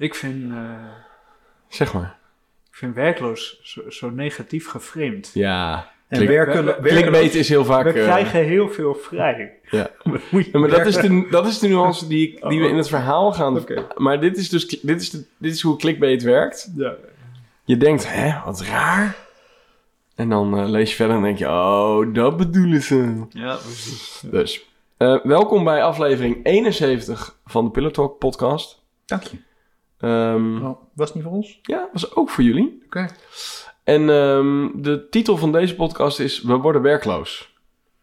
Ik vind, eh, Zeg maar. ik vind werkloos zo, zo negatief geframed. Ja. En werken, we- Clickbait is heel vaak... We eh, krijgen heel veel vrij. ja. Wat moet je Ja, maar dat is, de, dat is de nuance die, ik- die we in het verhaal gaan... Oké. Maar dit is dus dit is, de, dit is hoe clickbait werkt. Ja. Je denkt, hè, wat raar. En dan eh, lees je verder en denk je, oh, dat bedoelen ze. ja, precies. Dus, eh, welkom bij aflevering 71 van de Pillow Talk podcast. Dank je. Ehm, Oh, was het niet voor ons? Ja, was ook voor jullie. Oké. En ehm, de titel van deze podcast is We worden werkloos.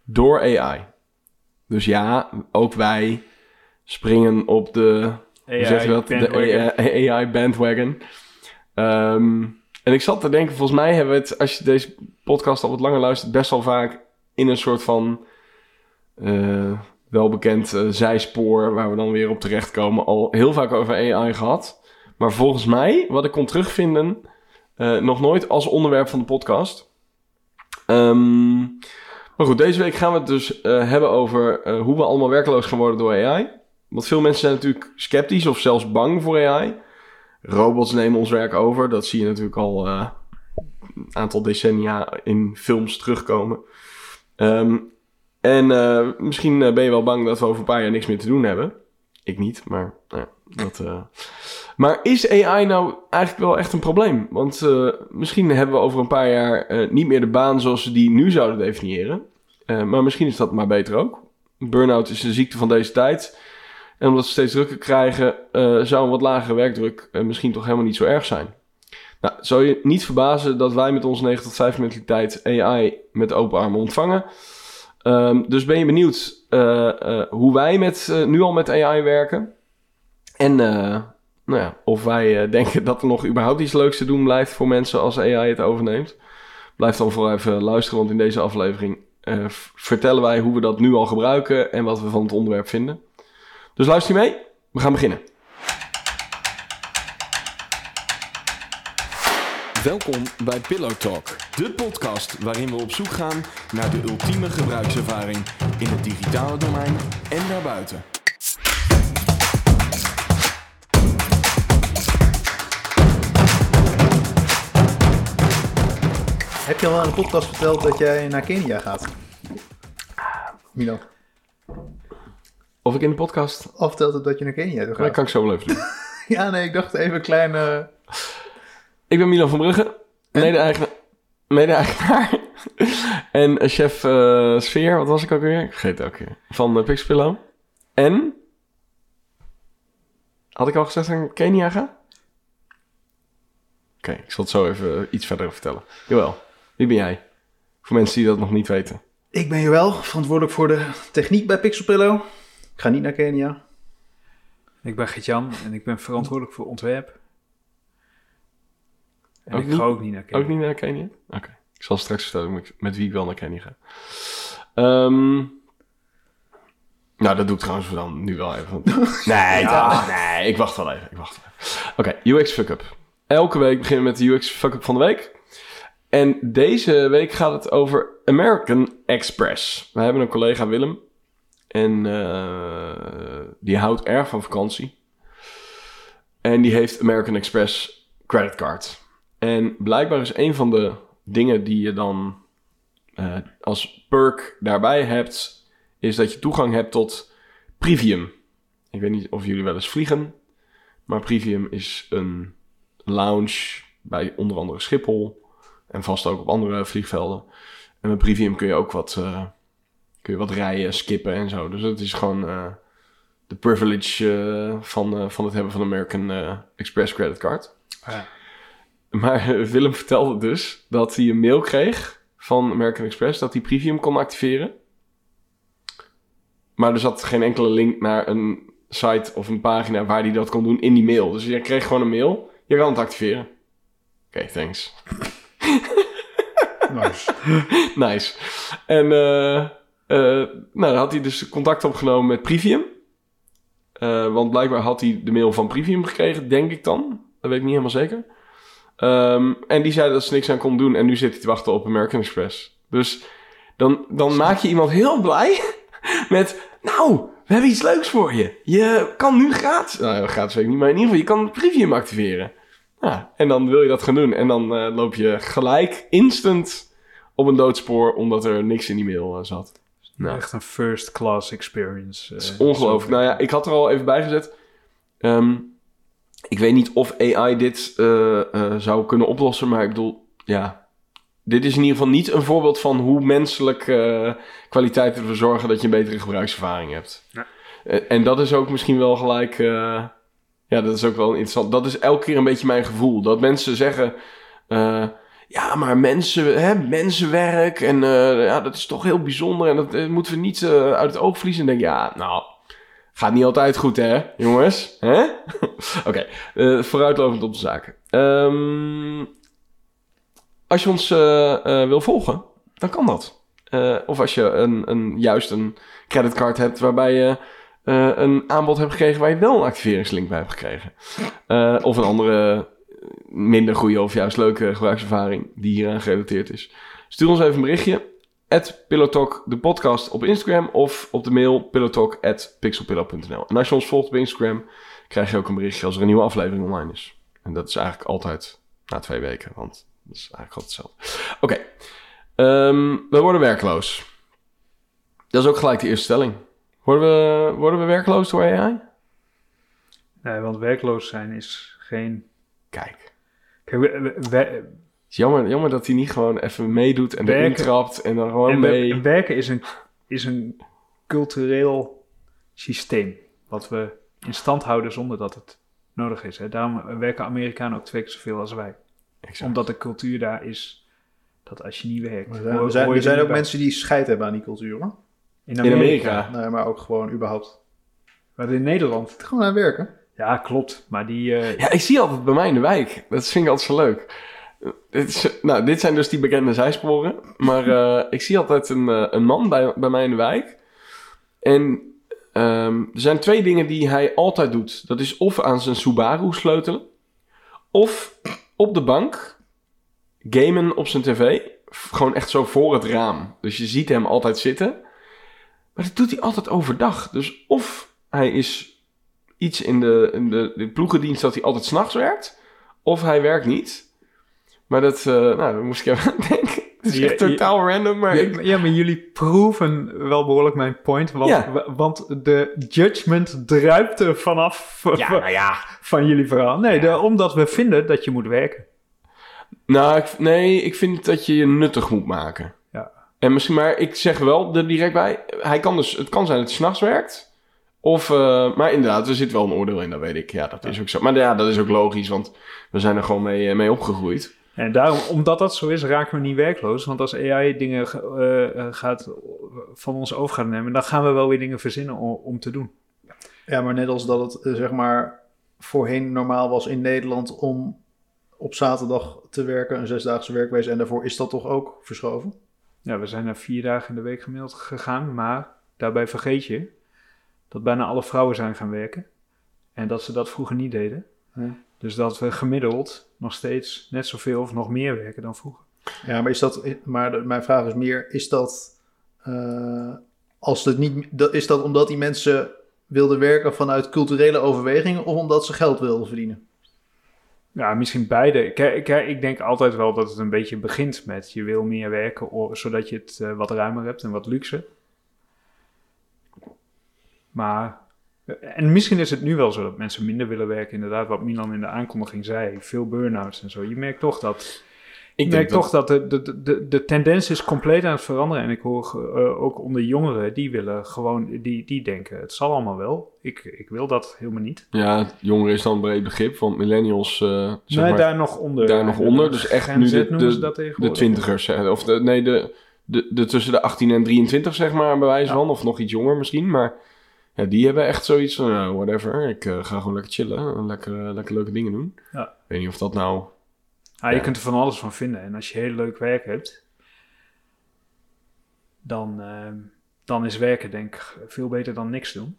Door AI. Dus ja, ook wij springen op de dat? Bandwagon. AI bandwagon. Ehm, en ik zat te denken, volgens mij hebben we het, als je deze podcast al wat langer luistert, best wel vaak in een soort van eh, welbekend eh, zijspoor, waar we dan weer op terechtkomen, al heel vaak over AI gehad. Maar volgens mij, wat ik kon terugvinden, eh, nog nooit als onderwerp van de podcast. Ehm, maar goed, deze week gaan we het dus eh, hebben over eh, hoe we allemaal werkloos gaan worden door AI. Want veel mensen zijn natuurlijk sceptisch of zelfs bang voor AI. Robots nemen ons werk over. Dat zie je natuurlijk al een aantal decennia in films terugkomen. Ehm, en misschien ben je wel bang dat we over een paar jaar niks meer te doen hebben. Ik niet, maar nou dat... Maar is AI nou eigenlijk wel echt een probleem? Want eh, misschien hebben we over een paar jaar eh, niet meer de baan zoals ze die nu zouden definiëren. Eh, maar misschien is dat maar beter ook. Burnout is een ziekte van deze tijd. En omdat we steeds drukker krijgen, zou een wat lagere werkdruk misschien toch helemaal niet zo erg zijn. Nou, zou je niet verbazen dat wij met onze 9 tot 5 mentaliteit AI met open armen ontvangen. Ehm, dus ben je benieuwd hoe wij met, nu al met AI werken? En nou ja, of wij eh, denken dat er nog überhaupt iets leuks te doen blijft voor mensen als AI het overneemt. Blijf dan vooral even luisteren, want in deze aflevering eh, vertellen wij hoe we dat nu al gebruiken en wat we van het onderwerp vinden. Dus luister mee? We gaan beginnen. Welkom bij Pillow Talk, de podcast waarin we op zoek gaan naar de ultieme gebruikservaring in het digitale domein en daarbuiten. Heb je al aan de podcast verteld dat jij naar Kenia gaat? Milan. Of ik in de podcast? Of verteld het dat je naar Kenia toe Dat gaat? kan ik zo wel even doen. Ja, nee, ik dacht even een kleine... Ik ben Milan van Brugge, mede-eigenaar, en eh, chef eh, sfeer, wat was ik ook weer? Ik vergeet het ook weer. Van uh, Pixpillow. En, had ik al gezegd dat ik naar Kenia ga? Oké, ik zal het zo even iets verder vertellen. Jawel, wie ben jij? Voor mensen die dat nog niet weten. Ik ben Joël, verantwoordelijk voor de techniek bij Pixelpillow. Ik ga niet naar Kenia. Ik ben Gert-Jan en ik ben verantwoordelijk voor ontwerp. En Ook ik niet? ga ook niet naar Kenia. Ook niet naar Kenia? Oké. Ik zal straks vertellen met- wie ik wel naar Kenia ga. Ehm, nou, dat doe ik trouwens dan nu wel even. nee, nee, ik wacht wel even. Ik wacht wel even. Oké, UX fuck-up. Elke week beginnen we met de UX fuck-up van de week. En deze week gaat het over American Express. We hebben een collega Willem. En eh, die houdt erg van vakantie. En die heeft American Express creditcard. En blijkbaar is een van de dingen die je dan eh, als perk daarbij hebt, is dat je toegang hebt tot Privium. Ik weet niet of jullie wel eens vliegen, maar Privium is een lounge bij onder andere Schiphol en vast ook op andere vliegvelden. En met Privium kun je ook wat, eh, kun je wat rijden, skippen en zo. Dus het is gewoon eh, de privilege eh, van, van het hebben van American Express creditcard. Ja. Maar Willem vertelde dus dat hij een mail kreeg van American Express dat hij Premium kon activeren. Maar er zat geen enkele link naar een site of een pagina waar hij dat kon doen in die mail. Dus je kreeg gewoon een mail. Je kan het activeren. Oké, thanks. Nice. nice. En eh, eh, nou, dan had hij dus contact opgenomen met Privium. Eh, want blijkbaar had hij de mail van Privium gekregen, denk ik dan. Dat weet ik niet helemaal zeker. Ehm, en die zei dat ze niks aan kon doen. En nu zit hij te wachten op American Express. Dus dan, dan maak je iemand heel blij met... Nou, we hebben iets leuks voor je. Je kan nu gratis, nou gratis weet ik niet, maar in ieder geval, je kan Premium activeren. Ja, en dan wil je dat gaan doen. En dan eh, loop je gelijk instant op een doodspoor, omdat er niks in die mail eh, zat. Nou. Echt een first class experience. Het is ongelooflijk. Nou ja, ik had er al even bij gezet. Ehm, ik weet niet of AI dit eh, eh, zou kunnen oplossen, maar ik bedoel, ja. Dit is in ieder geval niet een voorbeeld van hoe menselijk eh, kwaliteiten ervoor zorgen dat je een betere gebruikservaring hebt. Ja. Eh, en dat is ook misschien wel gelijk. Ja, dat is ook wel interessant. Dat is elke keer een beetje mijn gevoel. Dat mensen zeggen. eh, ja, maar mensen, hè, mensenwerk en eh, ja, dat is toch heel bijzonder en dat eh, moeten we niet eh, uit het oog verliezen. En denk ja, nou, gaat niet altijd goed, hè, jongens? Hè? Oké, eh, vooruitlopend op de zaken. Ehm, als je ons wil volgen, dan kan dat. Of als je een, een, juist een creditcard hebt waarbij je eh, een aanbod hebt gekregen waar je wel een activeringslink bij hebt gekregen. Eh, of een andere minder goede of juist leuke gebruikservaring die hieraan gerelateerd is. Stuur ons even een berichtje. At de podcast op Instagram of op de mail pillowtalk at pixelpillow.nl. En als je ons volgt op Instagram, krijg je ook een berichtje als er een nieuwe aflevering online is. En dat is eigenlijk altijd na twee weken, want dat is eigenlijk altijd hetzelfde. Oké, Ehm, we worden werkloos. Dat is ook gelijk de eerste stelling. Worden we, worden we werkloos door AI? Nee, want werkloos zijn is geen... Kijk. Kijk, we- jammer, jammer dat hij niet gewoon even meedoet en erin Werken. trapt en dan gewoon en we- mee. werken is een, is een cultureel systeem. Wat we in stand houden zonder dat het nodig is. Hè. Daarom werken Amerikanen ook twee keer zoveel als wij. Exact. Omdat de cultuur daar is dat als je niet werkt... Er zijn, er zijn, er ook bij. mensen die scheid hebben aan die cultuur, hoor. In In Amerika. Nee, maar ook gewoon überhaupt. Maar in Nederland... Gewoon aan werken. Ja, klopt. Maar die... eh, Ja, ik zie altijd bij mij in de wijk. Dat vind ik altijd zo leuk. Dit, is, nou, dit zijn dus die bekende zijsporen. Maar eh, ik zie altijd een, eh, een man bij, bij mij in de wijk. En ehm, er zijn twee dingen die hij altijd doet. Dat is of aan zijn Subaru sleutelen. Of op de bank gamen op zijn tv. Gewoon echt zo voor het raam. Dus je ziet hem altijd zitten. Maar dat doet hij altijd overdag. Dus of hij is iets in de, in de, de ploegendienst dat hij altijd s'nachts werkt. Of hij werkt niet. Maar dat, eh, nou, daar moest ik even aan denken. Het is echt totaal random, maar Ja, ik... ja, maar jullie proeven wel behoorlijk mijn point. Want, want de judgment druipt er vanaf nou ja. van jullie verhaal. Nee, de- omdat we vinden dat je moet werken. Nou, ik, nee, ik vind dat je je nuttig moet maken. En misschien, maar ik zeg wel er direct bij. Hij kan dus, het kan zijn dat hij s'nachts werkt. Of, eh, maar inderdaad, er zit wel een oordeel in, dat weet ik. Ja, dat is ook zo. Maar ja, dat is ook logisch, want we zijn er gewoon mee, eh, mee opgegroeid. En daarom, omdat dat zo is, raken we niet werkloos. Want als AI dingen ge- eh, gaat, van ons over gaat nemen, dan gaan we wel weer dingen verzinnen om, om te doen. Ja, maar net als dat het zeg maar voorheen normaal was in Nederland om op zaterdag te werken, een zesdaagse werkwezen. En daarvoor is dat toch ook verschoven? Ja, we zijn naar vier dagen in de week gemiddeld gegaan, maar daarbij vergeet je dat bijna alle vrouwen zijn gaan werken. En dat ze dat vroeger niet deden. Ja. Dus dat we gemiddeld nog steeds net zoveel of nog meer werken dan vroeger. Ja, maar is dat, maar de- mijn vraag is meer, is dat, eh, als het niet, dat- is dat omdat die mensen wilden werken vanuit culturele overwegingen of omdat ze geld wilden verdienen? Ja, misschien beide. Kijk, kijk, ik denk altijd wel dat het een beetje begint met je wil meer werken, zodat je het eh, wat ruimer hebt en wat luxe. Maar, eh, en misschien is het nu wel zo dat mensen minder willen werken. Inderdaad, wat Milan in de aankondiging zei, veel burn-outs en zo. Je merkt toch dat, Ik merk toch dat de, de, de, de tendens is compleet aan het veranderen. En ik hoor eh, ook onder jongeren, die willen gewoon, die, die denken, het zal allemaal wel. Ik, ik wil dat helemaal niet. Ja, jongeren is dan een breed begrip, want millennials, eh zeg nee, maar, daar nog onder. daar nog onder. Dus echt nu de, noemen ze de, de twintigers. Of de, nee, de, de, de tussen de 18 en 23, zeg maar, bij wijze Ja. van. Of nog iets jonger misschien. Maar ja, die hebben echt zoiets van, whatever. Ik eh, ga gewoon lekker chillen. en Lekker, eh, lekker leuke dingen doen. Ja. Ik weet niet of dat nou... Ja, je kunt er van alles van vinden. En als je heel leuk werk hebt, dan, ehm, dan is werken denk ik veel beter dan niks doen.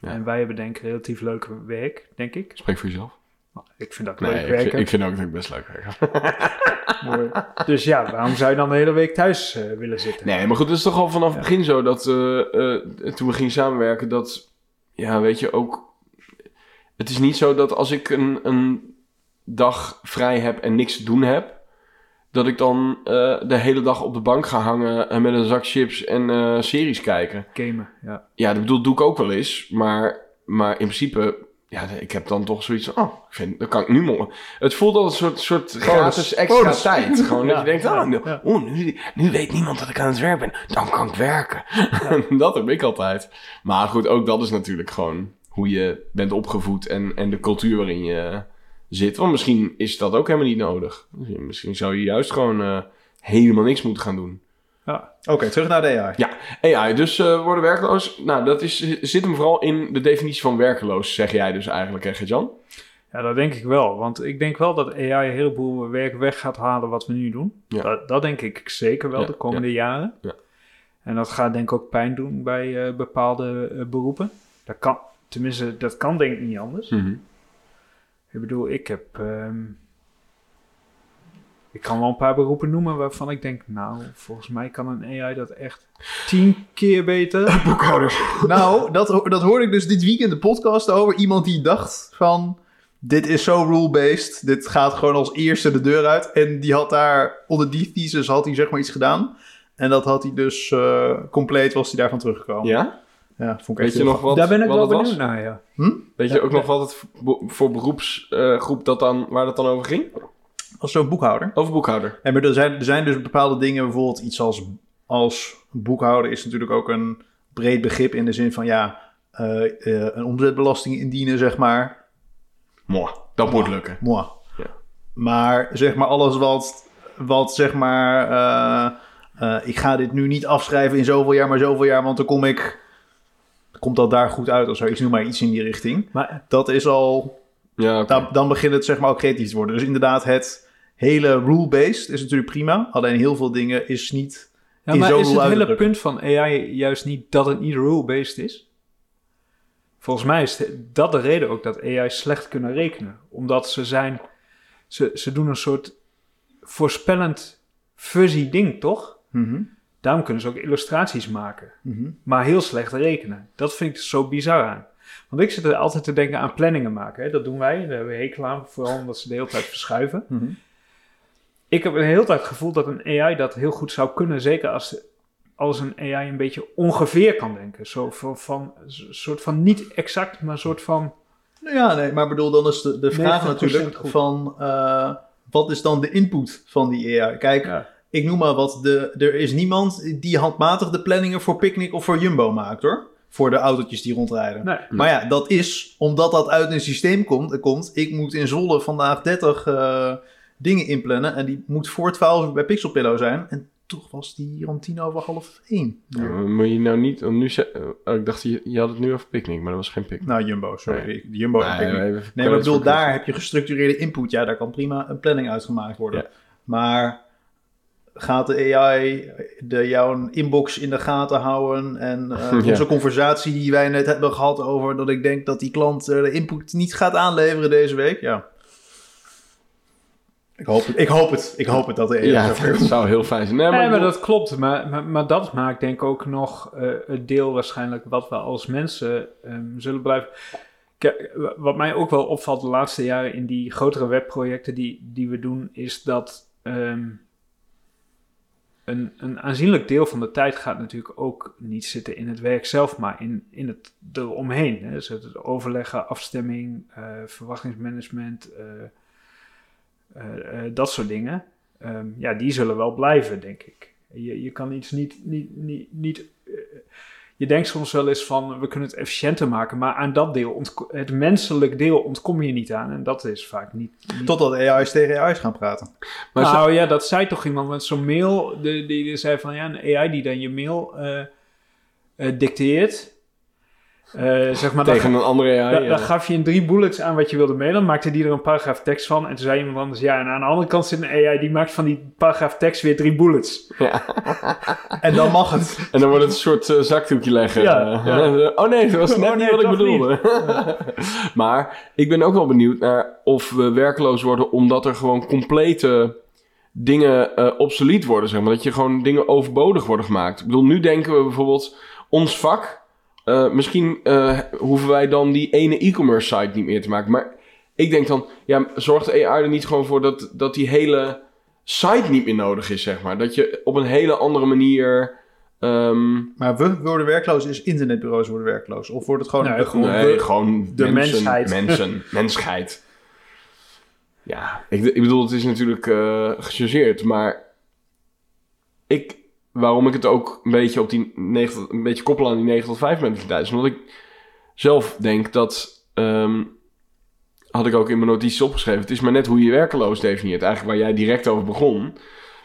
Ja. En wij hebben denk ik relatief leuk werk, denk ik. Spreek voor jezelf. Ik vind dat Nee, leuk ik, vind- werken. ik vind ook dat ik best leuk werk. Mooi. Dus ja, waarom zou je dan de hele week thuis eh, willen zitten? Nee, maar goed, het is toch al vanaf het begin zo dat eh, eh, toen we gingen samenwerken, dat, ja, weet je, ook, het is niet zo dat als ik een, een dag vrij heb en niks te doen heb, dat ik dan eh, de hele dag op de bank ga hangen en met een zak chips en eh, series kijken. Gamen, ja. Ja, dat bedoel, doe ik ook wel eens, maar, maar in principe, ja, ik heb dan toch zoiets van, oh, ik vind, dat kan ik nu morgen. Het voelt als een soort, soort gratis extra Bonus. tijd. Gewoon dat je denkt, ja, ja. oh, nu, nu weet niemand dat ik aan het werk ben, dan kan ik werken. dat heb ik altijd. Maar goed, ook dat is natuurlijk gewoon hoe je bent opgevoed en, en de cultuur waarin je zit. Want misschien is dat ook helemaal niet nodig. Misschien zou je juist gewoon eh, helemaal niks moeten gaan doen. ja. Oké, terug naar de AI. Ja, AI, dus eh, worden werkloos. Nou, dat is, zit hem vooral in de definitie van werkloos, zeg jij dus eigenlijk, hè, Jan? Ja, dat denk ik wel. Want ik denk wel dat AI een heleboel werk weg gaat halen wat we nu doen. Ja. Dat, dat denk ik zeker wel Ja, de komende jaren. Ja. En dat gaat denk ik ook pijn doen bij eh, bepaalde beroepen. Dat kan, tenminste, dat kan denk ik niet anders. Ik bedoel, ik heb... ehm, ik kan wel een paar beroepen noemen waarvan ik denk... Nou, volgens mij kan een AI dat echt tien keer beter. Boekhouders. nou, dat, dat hoorde ik dus dit weekend de podcast over. Iemand die dacht van... Dit is zo rule-based. Dit gaat gewoon als eerste de deur uit. En die had daar... Onder die thesis had hij zeg maar iets gedaan. En dat had hij dus... eh, compleet was hij daarvan teruggekomen. Ja? Ja, vond ik Weet echt je nog wat, Daar ben ik wat wel het was? benieuwd naar, ja. Weet je Ja, ook nog wat het voor- voor beroepsgroep dat dan, waar dat dan over ging? Als zo'n boekhouder. Over boekhouder. En maar er zijn, er zijn dus bepaalde dingen, bijvoorbeeld iets als, als boekhouder is natuurlijk ook een breed begrip in de zin van ja, eh, eh, een omzetbelasting indienen, zeg maar. Mooi, dat moet lukken. Moi. Ja. Maar zeg maar alles wat, wat zeg maar, eh, eh, ik ga dit nu niet afschrijven in zoveel jaar, maar zoveel jaar, want dan kom ik, komt dat daar goed uit of zo. Ik noem maar iets in die richting. Maar Dat is al Ja, dan, dan begint het zeg maar ook creatief te worden. Dus inderdaad, het hele rule-based is natuurlijk prima. Alleen heel veel dingen is niet... Ja, maar is het hele punt van AI juist niet dat het niet rule-based is? Volgens mij is dat de reden ook dat AI slecht kunnen rekenen. Omdat ze zijn... Ze, ze doen een soort voorspellend fuzzy ding, toch? Mhm, Daarom kunnen ze ook illustraties maken. mhm. Maar heel slecht rekenen. Dat vind ik zo bizar aan. Want ik zit er altijd te denken aan planningen maken. Hè? Dat doen wij. Daar hebben we hekel aan. Vooral omdat ze de hele tijd verschuiven. Mhm. Ik heb de hele tijd het gevoel dat een AI dat heel goed zou kunnen. Zeker als, als een AI een beetje ongeveer kan denken. Zo van, van, een soort van niet exact, maar een soort van... Ja, nee, maar bedoel, dan is de, de vraag 90% natuurlijk goed. van... eh, wat is dan de input van die AI? Kijk, Ja. Ik noem maar wat. De, er is niemand die handmatig de planningen voor Picnic of voor Jumbo maakt, hoor. Voor de autootjes die rondrijden. Nee. Maar ja, dat is omdat dat uit een systeem komt. komt ik moet in Zwolle vandaag 30 eh, dingen inplannen. En die moet voor 12 uur bij Pixelpillow zijn. En toch was die hier om tien over half één. Ja, maar moet je nou niet... want Nu oh, ik dacht, je, je had het nu over picknick, maar dat was geen picknick. Nou, Jumbo, sorry. Jumbo en Picnic. even- Nee, maar ik bedoel, daar heb je gestructureerde input. Ja, daar kan prima een planning uitgemaakt worden. Ja. Maar gaat de AI de, jouw inbox in de gaten houden? En eh, Ja. onze conversatie die wij net hebben gehad over dat ik denk dat die klant eh, de input niet gaat aanleveren deze week. Ja. Ik hoop het. Ik hoop het. Ik hoop het dat de AI Ja, dat zou heel fijn zijn. Nee, maar, Nee, maar dat klopt. Maar, maar, maar dat maakt denk ik ook nog eh, het deel waarschijnlijk wat we als mensen ehm, zullen blijven... Kijk, wa- wat mij ook wel opvalt de laatste jaren in die grotere webprojecten die, die we doen, is dat ehm, een, een aanzienlijk deel van de tijd gaat natuurlijk ook niet zitten in het werk zelf, maar in, in het eromheen. Hè. Dus het overleggen, afstemming, eh, verwachtingsmanagement, eh, eh, dat soort dingen. Ehm, ja, die zullen wel blijven, denk ik. Je, je kan iets niet. niet, niet, niet je denkt soms wel eens van we kunnen het efficiënter maken, maar aan dat deel, het menselijk deel, ontkom je niet aan. En dat is vaak niet. niet Totdat AI's tegen AI's gaan praten. maar zo- nou ja, dat zei toch iemand met zo'n mail, die, die, die zei van ja, een AI die dan je mail eh, eh, dicteert. Eh, zeg maar, dan, Tegen een andere AI. dan, ja. dan gaf je in drie bullets aan wat je wilde mailen. Maakte die er een paragraaf tekst van. En toen zei iemand anders, ja, en aan de andere kant zit een AI die maakt van die paragraaf tekst weer drie bullets. En dan mag het. En dan wordt het een soort eh, zakdoekje leggen. Ja, ja. oh nee, dat was net Oh nee, niet wat ik bedoelde. maar ik ben ook wel benieuwd naar of we werkloos worden omdat er gewoon complete dingen eh, obsolet worden. Zeg maar. Dat je gewoon dingen overbodig worden gemaakt. Ik bedoel, nu denken we bijvoorbeeld ons vak. Eh, misschien eh, hoeven wij dan die ene e-commerce site niet meer te maken. Maar ik denk dan, ja, zorgt AI er niet gewoon voor dat, dat die hele site niet meer nodig is, zeg maar. Dat je op een hele andere manier... ehm, Maar we worden werkloos, is internetbureaus worden werkloos. Of wordt het gewoon... Nee, de- gewoon- Nee, de- gewoon de mensen, mensheid. Mensen, mensheid. Ja, ik, ik bedoel, het is natuurlijk eh gechargeerd, maar ik, waarom ik het ook een beetje op die 9, tot- een beetje koppel aan die 9 tot 5 mentaliteit is, omdat ik zelf denk dat, ehm, had ik ook in mijn notities opgeschreven, het is maar net hoe je werkeloos definieert, eigenlijk waar jij direct over begon.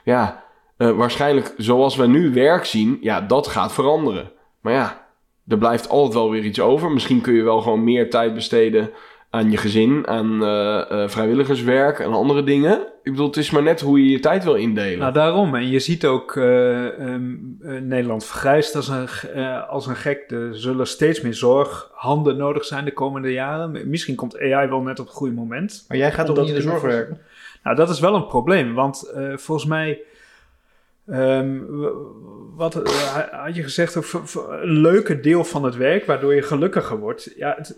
Ja, eh, waarschijnlijk zoals we nu werk zien, ja, dat gaat veranderen. Maar ja, er blijft altijd wel weer iets over. Misschien kun je wel gewoon meer tijd besteden aan je gezin, aan eh, eh, vrijwilligerswerk en andere dingen. Ik bedoel, het is maar net hoe je je tijd wil indelen. Nou, daarom. En je ziet ook, eh, ehm, eh, Nederland vergrijst als een, eh, als een gek. Er zullen steeds meer zorghanden nodig zijn de komende jaren. Misschien komt AI wel net op het goede moment. Maar jij gaat toch niet in de zorg werken? Nou, dat is wel een probleem, want eh, volgens mij. Ehm, w- wat eh, had je gezegd? Een leuke deel van het werk waardoor je gelukkiger wordt. Ja, het-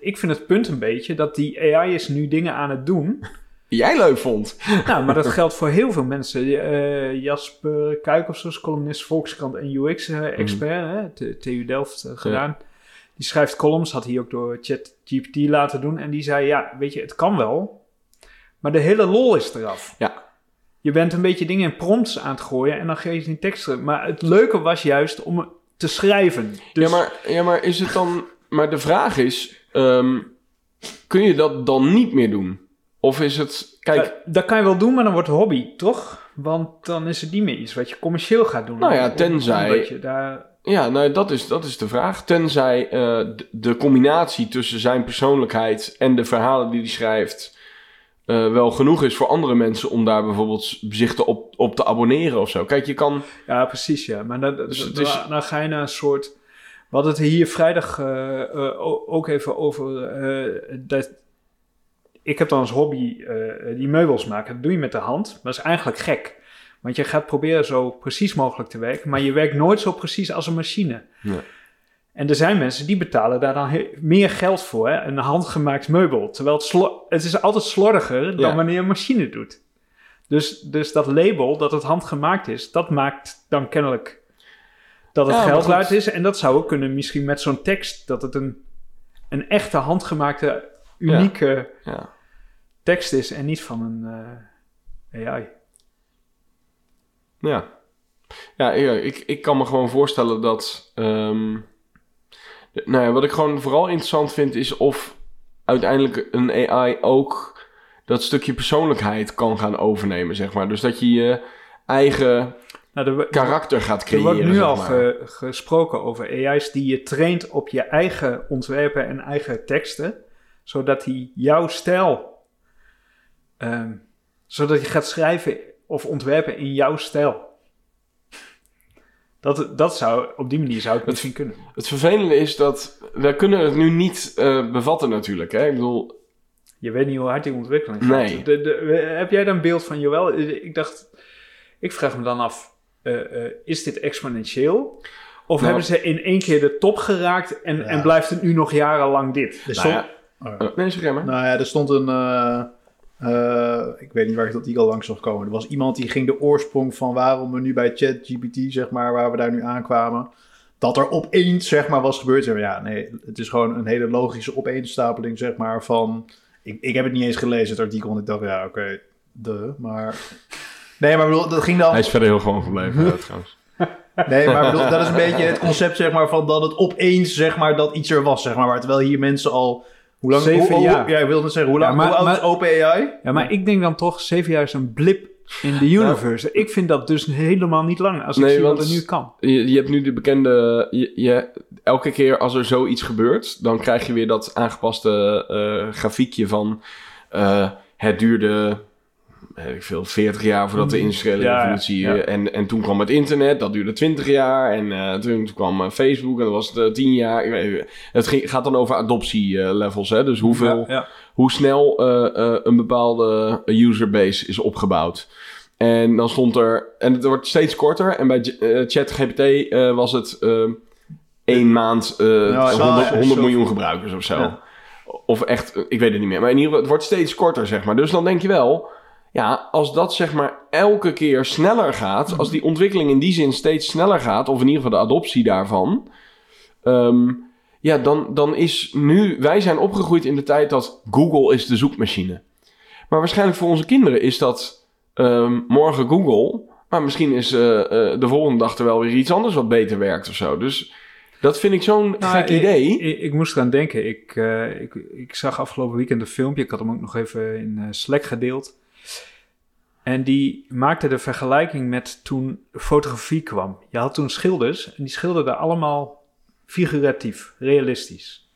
ik vind het punt een beetje dat die AI is nu dingen aan het doen. Die jij leuk vond. nou, maar dat geldt voor heel veel mensen. Eh, Jasper Kuikers, columnist Volkskrant en UX-expert, hè, t- TU Delft eh, gedaan. Die schrijft columns, had hij ook door ChatGPT laten doen. En die zei, ja, weet je, het kan wel, maar de hele lol is eraf. Ja. Je bent een beetje dingen in prompts aan het gooien en dan geef je die tekst terug. Maar het leuke was juist om te schrijven. Dus, Ja, maar, ja, maar is het dan... Maar de vraag is, ehm, kun je dat dan niet meer doen? Of is het... Kijk, eh, dat kan je wel doen, maar dan wordt het hobby, toch? Want dan is het niet meer iets wat je commercieel gaat doen. Nou ja, tenzij- je daar Ja, nou, dat is, dat is de vraag. Tenzij eh, de, de combinatie tussen zijn persoonlijkheid en de verhalen die hij schrijft eh, wel genoeg is voor andere mensen om daar bijvoorbeeld zich te op, op te abonneren of zo. Kijk, je kan. Ja, precies, ja. Maar dan, Dus dan, is- dan- ga je naar een soort... We hadden het hier vrijdag eh, eh, ook even over... dat ik heb dan als hobby die meubels maken. Dat doe je met de hand. Maar dat is eigenlijk gek. Want je gaat proberen zo precies mogelijk te werken. Maar je werkt nooit zo precies als een machine. Ja. En er zijn mensen die betalen daar dan meer geld voor. Hè? Een handgemaakt meubel. Terwijl het, het is altijd slordiger dan Ja. wanneer een machine doet. Dus, dus dat label dat het handgemaakt is, dat maakt dan kennelijk dat het Ja, geld waard is. En dat zou ook kunnen misschien met zo'n tekst, dat het een, een echte handgemaakte, unieke Ja. tekst is en niet van een eh, AI. Ja. Ja, ik, ik kan me gewoon voorstellen dat. ehm, nou ja, wat ik gewoon vooral interessant vind is of uiteindelijk een AI ook dat stukje persoonlijkheid kan gaan overnemen, zeg maar. Dus dat je je eigen Nou, er, karakter gaat er creëren. wordt nu zeg al ge- gesproken over AI's die je traint op je eigen ontwerpen en eigen teksten, zodat hij jouw stijl, ehm, zodat je gaat schrijven of ontwerpen in jouw stijl. Dat, dat zou, op die manier zou het Het- misschien kunnen. Het vervelende is dat we kunnen het nu niet eh, bevatten natuurlijk. Hè? Ik bedoel, Je weet niet hoe hard die ontwikkeling gaat. Nee. De, de, heb jij daar een beeld van, Joël? Ik dacht, ik vraag me dan af, eh, eh, is dit exponentieel? Of Nou. hebben ze in één keer de top geraakt en, Ja. en blijft het nu nog jarenlang dit? Er nou stond, ja, Oh. nee, zeg jij maar. Nou ja, er stond een. Eh, eh, ik weet niet waar ik dat die al langs zag komen. Er was iemand die ging de oorsprong van waarom we nu bij ChatGPT, zeg maar, waar we daar nu aankwamen. Dat er opeens, zeg maar, was gebeurd. Ja, nee, het is gewoon een hele logische opeenstapeling, zeg maar, van. Ik, ik heb het niet eens gelezen, het artikel, en ik dacht, ja, oké, de, maar. Nee, maar bedoel, dat ging dan. Hij is verder heel gewoon gebleven, ja, trouwens. Nee, maar bedoel, dat is een beetje het concept, zeg maar, van dat het opeens, zeg maar, dat iets er was, zeg maar. Maar terwijl hier mensen al... Hoe lang? Zeven hoe, hoe- jaar. Ja, ik wilde zeggen, hoe, lang, Ja, maar- hoe oud is OpenAI? Ja, maar ik denk dan toch, zeven jaar is een blip in de universe. ik vind dat dus helemaal niet lang als ik Nee, zie wat er nu kan. Je, je hebt nu de bekende... Je, je- elke keer als er zoiets gebeurt... dan krijg je weer dat aangepaste eh, grafiekje van... eh, het duurde... ik veel, 40 jaar voordat de Mm. industriële Ja, revolutie... ja. eh, En, en toen kwam het internet, dat duurde 20 jaar. En eh, toen, toen kwam eh, Facebook en dat was het eh, 10 jaar. Ik weet- Het ging, gaat dan over adoptielevels, hè. Dus hoeveel... Ja, hoe snel een bepaalde userbase is opgebouwd. En dan stond er, en het wordt steeds korter. En bij ChatGPT was het één maand eh, Ja, 100, ja, 100 zo. miljoen gebruikers of zo. Of echt, ik weet het niet meer. Maar in ieder geval, het wordt steeds korter, zeg maar. Dus dan denk je wel, ja, als dat zeg maar elke keer sneller gaat, als die ontwikkeling in die zin steeds sneller gaat, of in ieder geval de adoptie daarvan, ehm, ja, dan, dan is nu, wij zijn opgegroeid in de tijd dat Google is de zoekmachine. Maar waarschijnlijk voor onze kinderen is dat ehm, morgen Google, maar misschien is eh, eh, de volgende dag er wel weer iets anders wat beter werkt of zo. Dus dat vind ik zo'n Nou, gek idee. Ik, ik moest eraan denken. Ik, eh, ik, ik zag afgelopen weekend een filmpje. Ik had hem ook nog even in Slack gedeeld. En die maakte de vergelijking met toen fotografie kwam. Je had toen schilders en die schilderden allemaal figuratief, realistisch.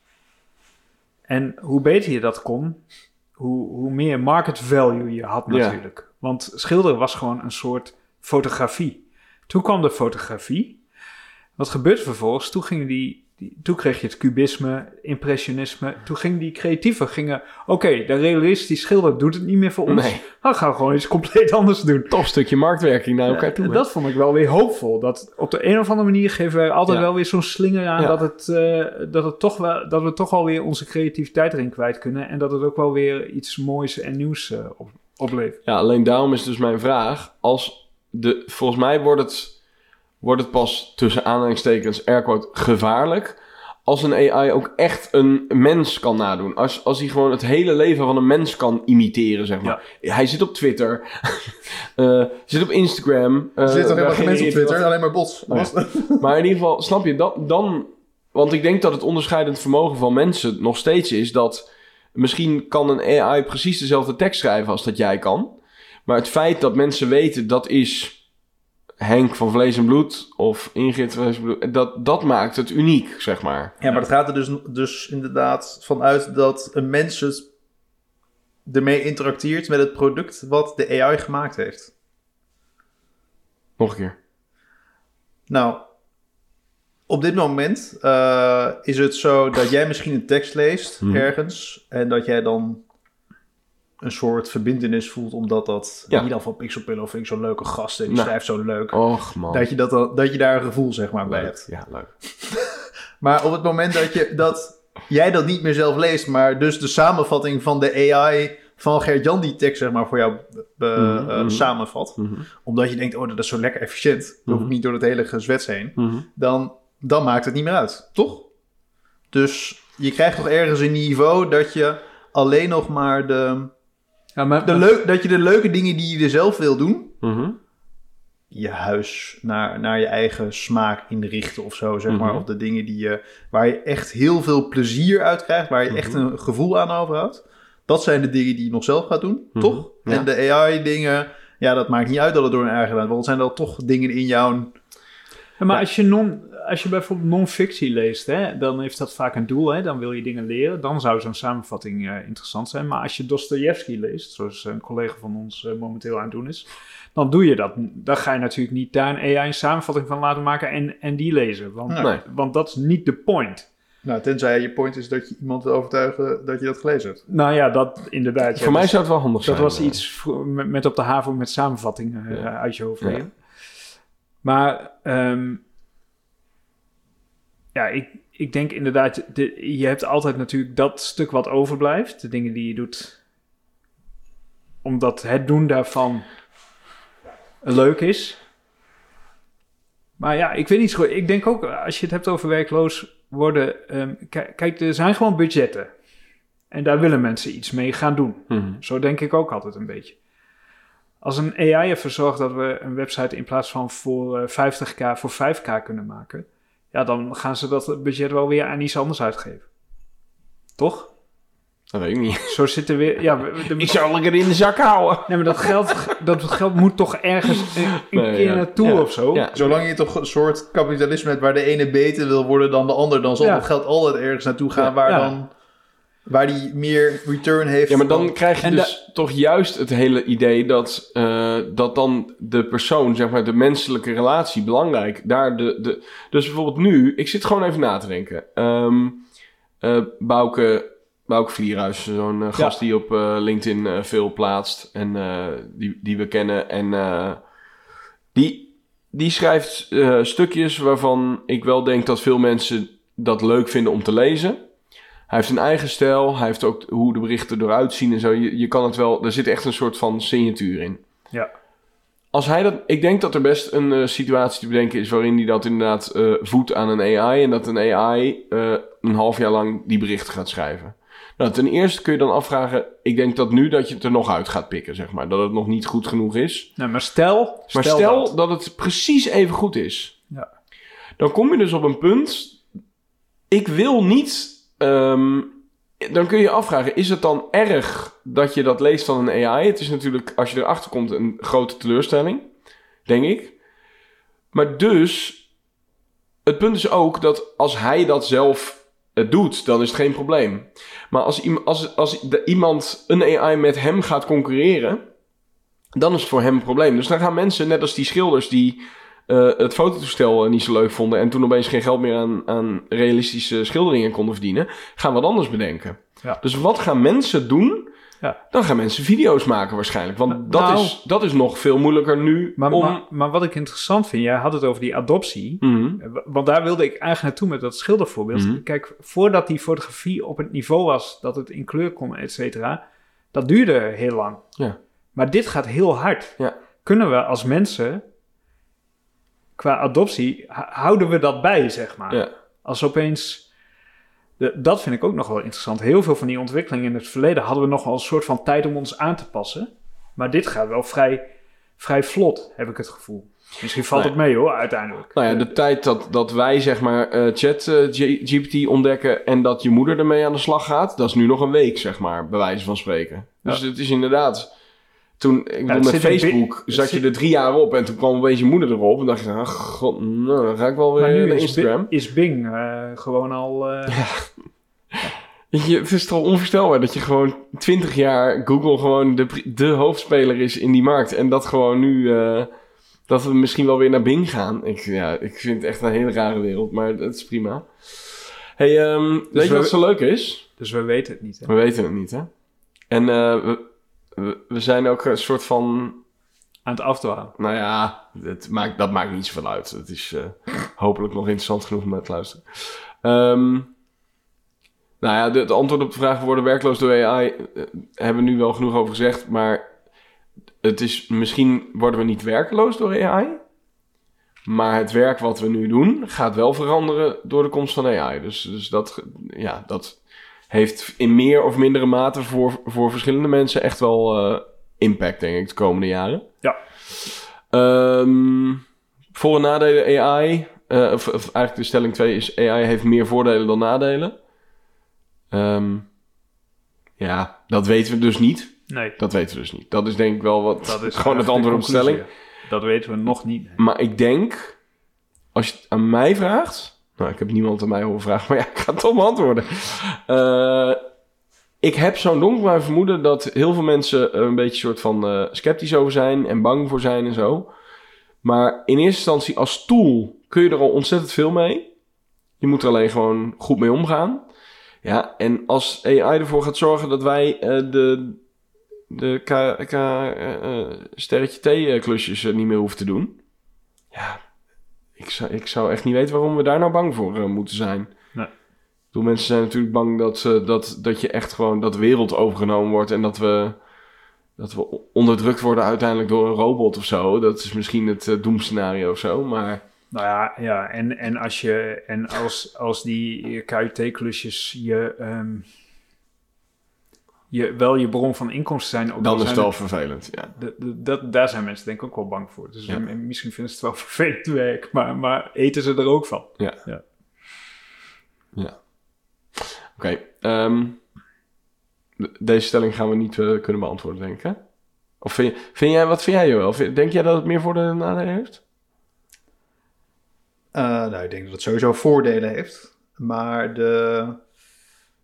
En hoe beter je dat kon, hoe, hoe meer market value je had Ja. natuurlijk. Want schilderen was gewoon een soort fotografie. Toen kwam de fotografie. Wat gebeurde vervolgens? Toen, gingen die, die, toen kreeg je het cubisme, impressionisme. Toen gingen die creatieven, gingen... Oké, de realistisch schilder doet het niet meer voor ons. Nee, Dan gaan we gewoon iets compleet anders doen. tof stukje marktwerking naar elkaar toe. hè? dat vond ik wel weer hoopvol. Dat op de een of andere manier geven wij altijd Ja. wel weer zo'n slinger aan Ja. dat, het, eh, dat, het toch wel, dat we toch wel weer onze creativiteit erin kwijt kunnen. En dat het ook wel weer iets moois en nieuws eh, op, oplevert. Ja, alleen daarom is dus mijn vraag. Als de, volgens mij wordt het, wordt het pas tussen aanhalingstekens airquote gevaarlijk. Als een AI ook echt een mens kan nadoen. Als, als hij gewoon het hele leven van een mens kan imiteren, zeg maar. Hij zit op Twitter. eh, zit op Instagram. eh, Er zitten helemaal geen mensen op Twitter, alleen maar bots. Oh ja. Maar in ieder geval, snap je, dan, dan... Want ik denk dat het onderscheidend vermogen van mensen nog steeds is dat... Misschien kan een AI precies dezelfde tekst schrijven als dat jij kan. Maar het feit dat mensen weten dat is Henk van Vlees en Bloed of Ingrid van Vlees en Bloed... Dat, dat maakt het uniek, zeg maar. Ja, maar het gaat er dus, dus inderdaad vanuit dat een mens het ermee interacteert met het product wat de AI gemaakt heeft. Nog een keer. Nou, op dit moment eh, is het zo dat jij misschien een tekst leest Mhm. ergens en dat jij dan een soort verbindenis voelt omdat dat Ja. in ieder geval Pixelpillow vind ik zo'n leuke gast en die Nou. schrijft zo leuk. Och man. Dat je, dat, dat je daar een gevoel zeg maar bij hebt. Ja, leuk. Maar op het moment dat, je, dat jij dat niet meer zelf leest, maar dus de samenvatting van de AI van Gert-Jan die tekst zeg maar voor jou eh, Mhm, eh, mhm. samenvat, Mhm, omdat je denkt, oh dat is zo lekker efficiënt, dan hoef ik niet door het hele gezwets heen, dan, dan maakt het niet meer uit, toch? Dus je krijgt toch ergens een niveau dat je alleen nog maar de, Ja, maar, de leuk, dat je de leuke dingen die je er zelf wil doen, Mhm. je huis naar, naar je eigen smaak inrichten of zo, zeg maar. Mhm. Of de dingen die je, waar je echt heel veel plezier uit krijgt, waar je echt Mhm. een gevoel aan overhoudt. Dat zijn de dingen die je nog zelf gaat doen, toch? Ja. En de AI-dingen, ja, dat maakt niet uit dat het door een eigen gedaan wordt. Want zijn dan toch dingen in jouw... Ja, maar als, je non, als je bijvoorbeeld non-fictie leest, hè, dan heeft dat vaak een doel. Hè, dan wil je dingen leren. Dan zou zo'n samenvatting eh, interessant zijn. Maar als je Dostoevsky leest, zoals een collega van ons eh, momenteel aan het doen is, dan doe je dat. Dan ga je natuurlijk niet daar een AI een samenvatting van laten maken en, en die lezen. Want, Nee. Want dat is niet de point. Nou, tenzij je point is dat je iemand wil overtuigen dat je dat gelezen hebt. Nou ja, dat inderdaad. ja, Voor mij dus zou het wel handig dat zijn. was eh. iets met, met op de HAVO met samenvattingen eh, Ja. uit je hoofd Ja. Maar ehm, ja, ik, ik denk inderdaad, de, je hebt altijd natuurlijk dat stuk wat overblijft. De dingen die je doet. Omdat het doen daarvan leuk is. Maar ja, ik weet niet zo goed. Ik denk ook, als je het hebt over werkloos worden. ehm, ki- kijk, er zijn gewoon budgetten. En daar willen mensen iets mee gaan doen. Mhm. Zo denk ik ook altijd een beetje. Als een AI ervoor zorgt dat we een website in plaats van voor eh, 50k voor 5k kunnen maken, ja, dan gaan ze dat budget wel weer aan iets anders uitgeven. Toch? Dat weet ik niet. Zo zitten weer... Ja, Ik zou lekker in de zak houden. nee, maar dat geld, dat geld moet toch ergens een, een Nee, keer ja. naartoe Ja. of zo? Ja. Zolang je toch een soort kapitalisme hebt waar de ene beter wil worden dan de ander, dan zal Ja. dat geld altijd ergens naartoe gaan Ja. waar Ja. dan waar die meer return heeft. Ja, maar dan krijg je En dus toch juist het hele idee dat, eh, dat dan de persoon, zeg maar, de menselijke relatie belangrijk. Daar de, de, dus bijvoorbeeld nu, ik zit gewoon even na te denken. Ehm eh, Bouke, Bouke Vlierhuis, zo'n eh, gast die op eh, LinkedIn eh, veel plaatst en eh, die, die we kennen. En eh, die, die schrijft eh, stukjes waarvan ik wel denk dat veel mensen dat leuk vinden om te lezen. Hij heeft een eigen stijl. Hij heeft ook hoe de berichten eruit zien en zo. Je, je kan het wel... Er zit echt een soort van signatuur in. Ja. Als hij dat... Ik denk dat er best een eh, situatie te bedenken is... waarin hij dat inderdaad eh voedt aan een AI... en dat een AI eh, een half jaar lang die berichten gaat schrijven. Nou, ten eerste kun je dan afvragen... Ik denk dat nu dat je het er nog uit gaat pikken, zeg maar. Dat het nog niet goed genoeg is. Nou, maar stel... Maar stel, dat. dat. het precies even goed is. Ja. Dan kom je dus op een punt. Ik wil niet. Ehm, dan kun je je afvragen: is het dan erg dat je dat leest van een AI? Het is natuurlijk, als je erachter komt, een grote teleurstelling. Denk ik. Maar dus. Het punt is ook dat als hij dat zelf doet, dan is het geen probleem. Maar als, als, als iemand, een AI met hem gaat concurreren dan is het voor hem een probleem. Dus dan gaan mensen, net als die schilders die eh, het fototoestel eh, niet zo leuk vonden en toen opeens geen geld meer aan, aan realistische schilderingen konden verdienen, gaan wat anders bedenken. Ja. Dus wat gaan mensen doen? Ja. Dan gaan mensen video's maken waarschijnlijk. Want dat, Nou. is, dat is nog veel moeilijker nu Maar, om... maar, maar wat ik interessant vind, jij had het over die adoptie. Mhm. Eh, wa- Want daar wilde ik eigenlijk naartoe met dat schildervoorbeeld. Mhm. Kijk, voordat die fotografie op het niveau was dat het in kleur kon, et cetera, dat duurde heel lang. Ja. Maar dit gaat heel hard. Ja. Kunnen we als mensen, qua adoptie, houden we dat bij, zeg maar? Ja. Als opeens, de, dat vind ik ook nog wel interessant. Heel veel van die ontwikkelingen in het verleden hadden we nog wel een soort van tijd om ons aan te passen. Maar dit gaat wel vrij, vrij vlot, heb ik het gevoel. Misschien valt Nee. het mee hoor, uiteindelijk. Nou ja, de tijd dat, dat wij zeg maar eh, chat eh, GPT ontdekken en dat je moeder ermee aan de slag gaat, dat is nu nog een week zeg maar, bij wijze van spreken. Dus het is inderdaad, toen, ik bedoel, het met Facebook zat je er drie jaar op en toen kwam opeens je moeder erop en dacht je, ach god, nou dan ga ik wel weer Maar nu naar is, Instagram. Bi- is Bing eh, gewoon al... eh, je, het is toch onvoorstelbaar dat je gewoon 20 jaar Google gewoon de, de hoofdspeler is in die markt. En dat gewoon nu, eh, dat we misschien wel weer naar Bing gaan. Ik, ja, ik vind het echt een hele rare wereld, maar dat is prima. hey, ehm, weet je wat zo leuk is? Dus we weten het niet. Hè? We weten het niet, hè? En we, we, we zijn ook een soort van, Aan het afdwalen. nou ja, het maakt, dat maakt niet zoveel uit. Het is eh, hopelijk nog interessant genoeg om naar te luisteren. Ehm, nou ja, het antwoord op de vraag worden werkloos door AI eh, hebben we nu wel genoeg over gezegd, maar het is misschien worden we niet werkloos door AI, maar het werk wat we nu doen gaat wel veranderen door de komst van AI. Dus, dus dat, ja, dat heeft in meer of mindere mate voor, voor verschillende mensen echt wel eh, impact, denk ik, de komende jaren. Ja. Ehm, voor- en nadelen AI, eh, of, of eigenlijk de stelling 2 is AI heeft meer voordelen dan nadelen. Ehm, ja, dat weten we dus niet. Nee. Dat weten we dus niet. Dat is denk ik wel wat, Dat is gewoon het antwoord op de stelling. Dat weten we nog niet. Maar ik denk, als je het aan mij vraagt. Nou, ik heb niemand aan mij horen vragen, maar ja, ik ga het toch beantwoorden. Eh, ik heb zo'n donker vermoeden dat heel veel mensen een beetje soort van eh, sceptisch over zijn en bang voor zijn en zo. Maar in eerste instantie als tool kun je er al ontzettend veel mee. Je moet er alleen gewoon goed mee omgaan. Ja, en als AI ervoor gaat zorgen dat wij eh, de, de K, K, sterretje T-klusjes niet meer hoeven te doen. Ja, ik zou, ik zou echt niet weten waarom we daar nou bang voor eh, moeten zijn. Nee. Ik bedoel, mensen zijn natuurlijk bang dat, eh, dat, dat je echt gewoon dat wereld overgenomen wordt en dat we, dat we onderdrukt worden uiteindelijk door een robot of zo. Dat is misschien het eh, doemscenario of zo, maar Nou ja, ja en, en, als, je, en als, als die KUT-klusjes je, je wel je bron van inkomsten zijn... Ook dan is het wel vervelend. Ja. de- de- dat, daar zijn mensen denk ik ook wel bang voor. Dus Ja. misschien vinden ze het wel vervelend werk, maar, maar eten ze er ook van. Oké, ehm, deze stelling gaan we niet eh, kunnen beantwoorden, denk ik, hè? Of vind, jij, wat vind jij? Vind- Denk jij dat het meer voordelen dan nadelen heeft? Eh, nou, ik denk dat het sowieso voordelen heeft. Maar de...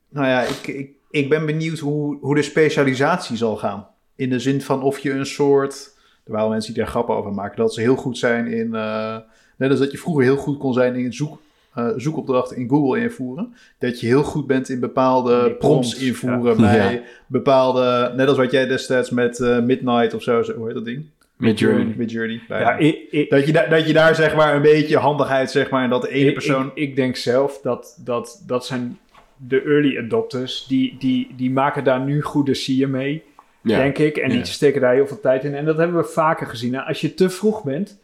Nou ja, ik, ik, ik ben benieuwd hoe, hoe de specialisatie zal gaan. In de zin van of je een soort... Er waren mensen die daar grappen over maken. Dat ze heel goed zijn in... eh, net als dat je vroeger heel goed kon zijn in zoek, eh, zoekopdrachten in Google invoeren. Dat je heel goed bent in bepaalde prompts, prompts, invoeren. ja. Bij Ja. bepaalde... Net als wat jij destijds met eh, Midnight of zo... zo- Hoe heet dat ding? Met Journey. Met Journey. bij- Ja, ik, ik, dat, je da- dat je daar zeg maar een beetje handigheid zeg maar... En dat de ene ik, persoon... ik, ik denk zelf dat, dat dat zijn de early adopters. Die, die, die maken daar nu goede sier mee, Ja. denk ik. En Ja. die steken daar heel veel tijd in. En dat hebben we vaker gezien. Nou, als je te vroeg bent,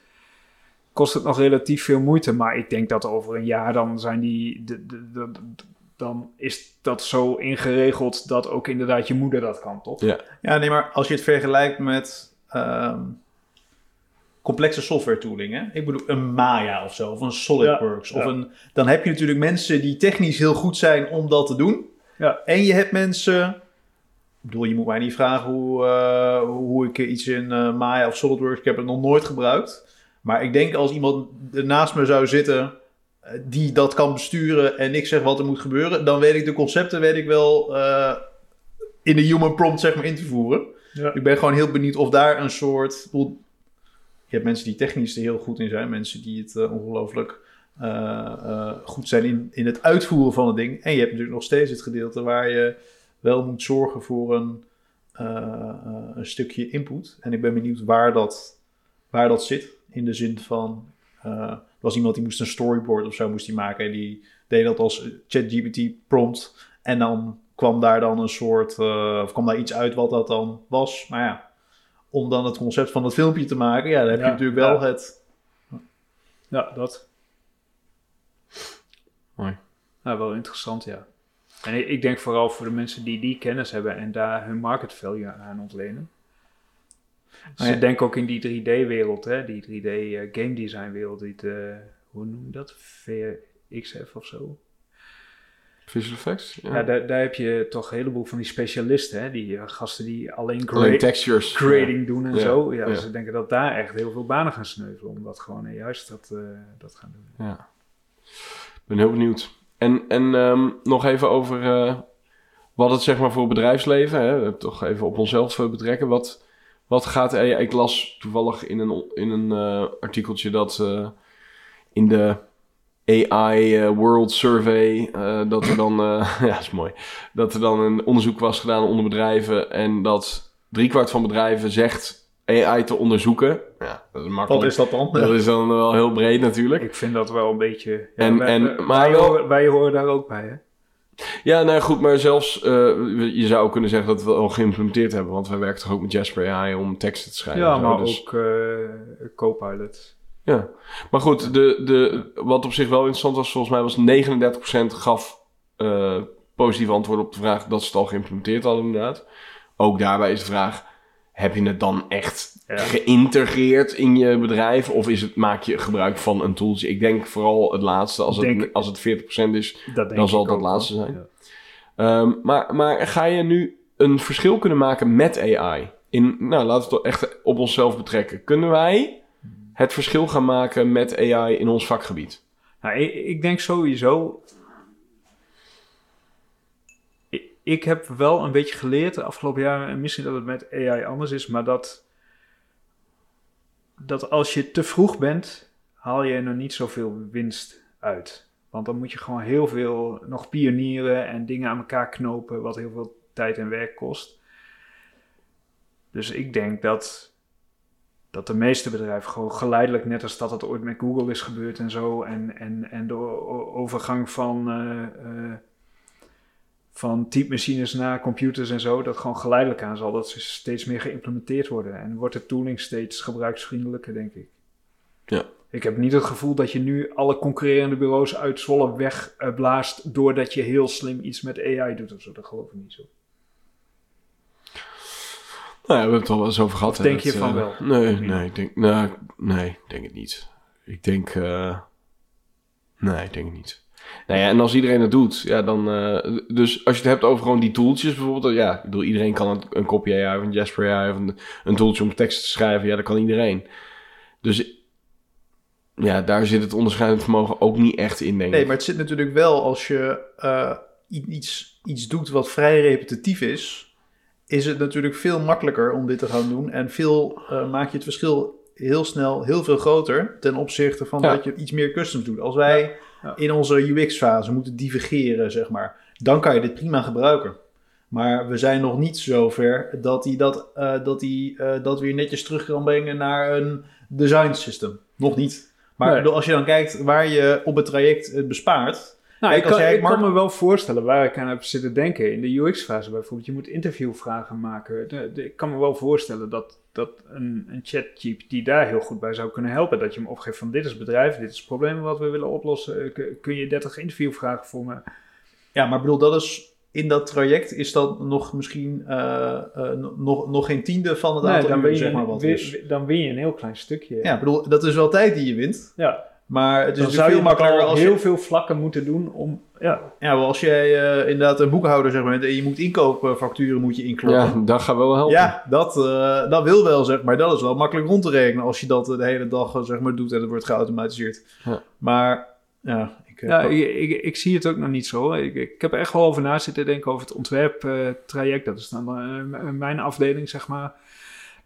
kost het nog relatief veel moeite. Maar ik denk dat over een jaar dan zijn die... De, de, de- de- dan is dat zo ingeregeld dat ook inderdaad je moeder dat kan, toch? Ja. Ja, nee, maar als je het vergelijkt met ehm, complexe software tooling, hè? ik bedoel een Maya of zo, of een SolidWorks, Ja, of ja. een, dan heb je natuurlijk mensen die technisch heel goed zijn om dat te doen. Ja. En je hebt mensen, ik bedoel, je moet mij niet vragen hoe, eh, hoe ik iets in eh, Maya of SolidWorks, ik heb het nog nooit gebruikt. Maar ik denk als iemand naast me zou zitten eh, die dat kan besturen en ik zeg wat er moet gebeuren, dan weet ik de concepten weet ik wel in de human prompt zeg maar in te voeren. Ja. Ik ben gewoon heel benieuwd of daar een soort. Je hebt mensen die technisch er heel goed in zijn, mensen die het eh, ongelooflijk eh, eh, goed zijn in, in het uitvoeren van het ding. En je hebt natuurlijk nog steeds het gedeelte waar je wel moet zorgen voor een, een stukje input. En ik ben benieuwd waar dat, waar dat zit. In de zin van. er was iemand die moest een storyboard of zo moest die maken. En die deed dat als ChatGPT prompt. En dan kwam daar dan een soort. of kwam daar iets uit wat dat dan was. Maar ja, om dan het concept van het filmpje te maken. Ja, dan heb je natuurlijk wel ja. het. Ja, dat. Mooi. Nou, wel interessant, ja. En ik, ik denk vooral voor de mensen die die kennis hebben en daar hun market value aan ontlenen. Dus Ah, ja. ik denk ook in die 3D-wereld, hè, die 3D eh, game design wereld, die het, eh, hoe noem je dat? VXF of zo. Visual effects? Ja. Ja, daar, daar heb je toch een heleboel van die specialisten, hè, die eh, gasten die alleen, gra- Alleen textures. grading doen en Ja, zo. Ja, ja. Ze denken dat daar echt heel veel banen gaan sneuvelen, omdat gewoon eh, juist dat, eh, dat gaan doen. Ja. Ik ben heel benieuwd. En, en ehm, nog even over eh, wat het zeg maar voor bedrijfsleven, hè, toch even op onszelf betrekken. Wat, wat gaat? Ik las toevallig in een, in een artikeltje dat in de AI eh, World Survey, eh, dat er dan, eh, ja, is mooi, dat er dan een onderzoek was gedaan onder bedrijven en dat driekwart van bedrijven zegt AI te onderzoeken. Ja, dat is makkelijk. Wat is dat dan? Dat is dan wel heel breed natuurlijk. Ik vind dat wel een beetje... Ja, En- wij, en- wij- maar wij, horen, wij horen daar ook bij, hè? Ja, nou goed, maar zelfs, je zou kunnen zeggen dat we het al geïmplementeerd hebben. Want wij werken toch ook met Jasper AI om teksten te schrijven. Ja, maar dus- ook eh Copilot. Ja, maar goed, de, de, wat op zich wel interessant was, volgens mij was 39% gaf eh positief antwoord op de vraag dat ze het al geïmplementeerd hadden inderdaad. Ook daarbij is de vraag, heb je het dan echt Ja. geïntegreerd in je bedrijf? Of is het, maak je gebruik van een tooltje? Ik denk vooral het laatste, als, Denk- het, als het 40% is, Dan zal het dat laatste wel. zijn. Ja. Ehm, maar, maar ga je nu een verschil kunnen maken met AI? In, nou, laten we het echt op onszelf betrekken. Kunnen wij het verschil gaan maken met AI in ons vakgebied? Nou, ik, denk sowieso. Ik, ik heb wel een beetje geleerd de afgelopen jaren, en misschien dat het met AI anders is, maar dat, dat als je te vroeg bent, haal je er nog niet zoveel winst uit. Want dan moet je gewoon heel veel nog pionieren en dingen aan elkaar knopen, wat heel veel tijd en werk kost. Dus ik denk dat, dat de meeste bedrijven gewoon geleidelijk, net als dat het ooit met Google is gebeurd en zo, en, en, en de overgang van, eh, eh, van typemachines naar computers en zo, dat gewoon geleidelijk aan zal dat ze steeds meer geïmplementeerd worden. En wordt de tooling steeds gebruiksvriendelijker, denk ik. Ja. Ik heb niet het gevoel dat je nu alle concurrerende bureaus uit Zwolle wegblaast doordat je heel slim iets met AI doet of zo. Dat geloof ik niet zo. Nou ja, we hebben het al wel eens over gehad. hè, denk je dat, van eh, wel? Nee, nee, ik denk, nou, nee, denk het niet. Ik denk, eh, nee, ik denk het niet. Nou ja, en als iedereen het doet, ja, dan... eh, dus als je het hebt over gewoon die tooltjes bijvoorbeeld... Ja, ik bedoel, iedereen kan een, een copy AI of een Jasper AI... of een, een tooltje om tekst te schrijven. Ja, dat kan iedereen. Dus ja, daar zit het onderscheidend vermogen ook niet echt in, denk Nee, ik. maar het zit natuurlijk wel als je iets, iets doet wat vrij repetitief is, is het natuurlijk veel makkelijker om dit te gaan doen. En veel eh, maak je het verschil heel snel heel veel groter ten opzichte van Ja. dat je iets meer customs doet. Als wij Ja. in onze UX-fase moeten divergeren, zeg maar, dan kan je dit prima gebruiken. Maar we zijn nog niet zover dat hij dat, eh, dat, hij, eh, dat weer netjes terug kan brengen naar een design system. Nog niet. Maar Nee. als je dan kijkt waar je op het traject het bespaart. Nou, ik, kan, jij ik Mark- kan me wel voorstellen waar ik aan heb zitten denken. In de UX-fase bijvoorbeeld. Je moet interviewvragen maken. De- de- ik kan me wel voorstellen dat, dat een, een ChatGPT daar heel goed bij zou kunnen helpen. Dat je hem opgeeft van dit is het bedrijf, dit is het probleem wat we willen oplossen. Eh, kun- je 30 interviewvragen voor me? Ja, maar bedoel, dat is in dat traject is dat nog misschien eh, eh, nog, nog geen tiende van het Nee, aantal dan, je, zeg maar, wat win- is. dan win je een heel klein stukje. Ja, ik bedoel, dat is wel tijd die je wint. Ja. Maar het is dan zou je veel makkelijker al als heel je... veel vlakken moeten doen om... Ja, Ja, als jij eh, inderdaad een boekhouder zeg maar, bent en je moet inkoopfacturen moet je inkloppen. Ja, dat gaat wel helpen. Ja, dat, eh, dat wil wel, zeg maar. Dat is wel makkelijk rond te rekenen als je dat de hele dag eh, zeg maar, doet en het wordt geautomatiseerd. Ja. Maar, ja... Ik, eh, Ja, ik, ik, ik zie het ook nog niet zo. Ik, ik heb er echt wel over na zitten denken over het ontwerptraject. dat is dan eh, mijn afdeling, zeg maar.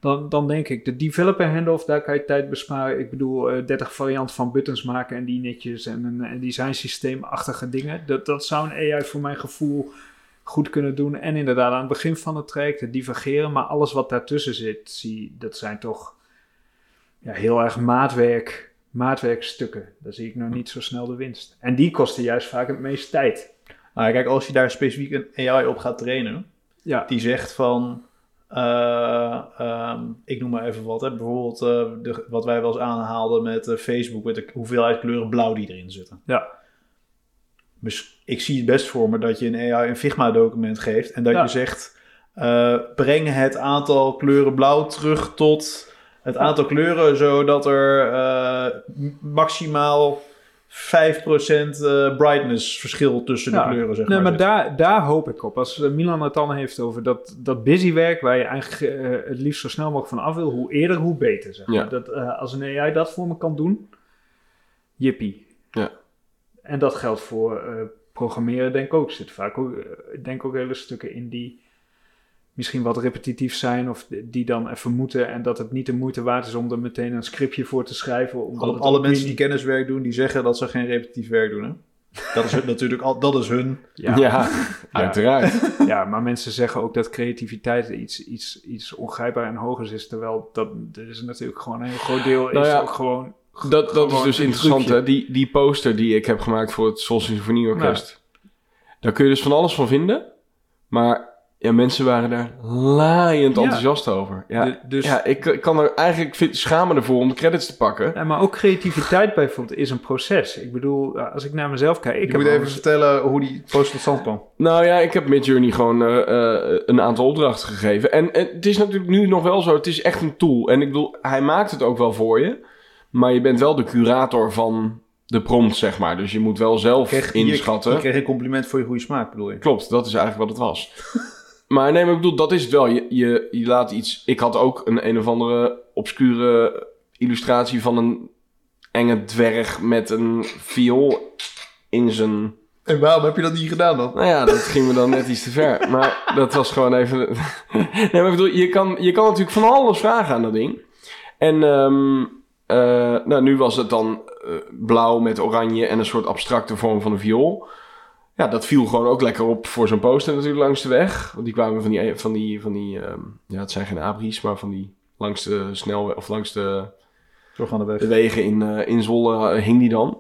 Dan, dan denk ik, de developer handoff, daar kan je tijd besparen. Ik bedoel, eh 30 varianten van buttons maken en die netjes en een, een design systeemachtige dingen. Dat, dat zou een AI voor mijn gevoel goed kunnen doen. En inderdaad, aan het begin van het traject het divergeren. Maar alles wat daartussen zit, zie, dat zijn toch ja, heel erg maatwerk, maatwerkstukken. Daar zie ik nog niet zo snel de winst. En die kosten juist vaak het meest tijd. nou, kijk, als je daar specifiek een AI op gaat trainen... Ja, die zegt van, eh, ehm, ik noem maar even wat, hè, bijvoorbeeld eh, de, wat wij wel eens aanhaalden met eh, Facebook, met de hoeveelheid kleuren blauw die erin zitten. Ja. Dus ik zie het best voor me dat je een AI een Figma-document geeft en dat Ja. je zegt, breng het aantal kleuren blauw terug tot het aantal kleuren, zodat er maximaal 5% eh, brightness verschil tussen de kleuren, zeg nee, maar zit. daar, daar hoop ik op. Als Milan het dan heeft over dat, dat busywerk, waar je eigenlijk eh, het liefst zo snel mogelijk van af wil, hoe eerder, hoe beter. Zeg maar. Ja. dat, eh, als een AI dat voor me kan doen, jippie. Ja. En dat geldt voor eh, programmeren, denk ik ook. Er zitten vaak ook, ik denk ook hele stukken in die misschien wat repetitief zijn, of die dan even moeten, en dat het niet de moeite waard is om er meteen een scriptje voor te schrijven. Omdat Alle, het alle mensen die kenniswerk doen, die zeggen dat ze geen repetitief werk doen. Hè? Dat is hun- natuurlijk al, dat is hun. Ja, Ja, uiteraard. ja, maar mensen zeggen ook dat creativiteit iets, iets, iets ongrijpbaar en hogers is. Terwijl dat, dat is natuurlijk gewoon een heel groot deel. Nou is ja, ook gewoon. Dat, dat is dus interessant, hè? Die, die poster die ik heb gemaakt voor het Sol Symfonieorkest. Daar kun je dus van alles van vinden. Maar ja, mensen waren daar laaiend Ja. enthousiast over. Ja, De- dus, ja ik, ik kan er eigenlijk vind, schamen ervoor om de credits te pakken. Ja, maar ook creativiteit bijvoorbeeld is een proces. Ik bedoel, als ik naar mezelf kijk. Ik Ik heb moet even eens- vertellen hoe die post tot stand kwam. Nou ja, ik heb Midjourney gewoon eh, eh, een aantal opdrachten gegeven. En, en het is natuurlijk nu nog wel zo, het is echt een tool. En ik bedoel, hij maakt het ook wel voor je. Maar je bent wel de curator van de prompt, zeg maar. Dus je moet wel zelf Kreeg, inschatten. Je, je kreeg een compliment voor je goede smaak, bedoel je? Klopt, dat is eigenlijk wat het was. Maar nee, maar ik bedoel, dat is het wel. Je, je, je laat iets... Ik had ook een een of andere obscure illustratie van een enge dwerg met een viool in zijn... En waarom heb je dat niet gedaan dan? Nou ja, dat ging me dan net iets te ver. Maar dat was gewoon even... nee, maar ik bedoel, je kan, je kan natuurlijk van alles vragen aan dat ding. En ehm, eh, nou, nu was het dan eh, blauw met oranje en een soort abstracte vorm van een viool. Ja, dat viel gewoon ook lekker op voor zo'n poster natuurlijk langs de weg. Want die kwamen van die, van die, van die ehm, ja, het zijn geen abris, maar van die langs de snelweg of langs de, de weg. de wegen in, eh, in Zwolle eh, hing die dan.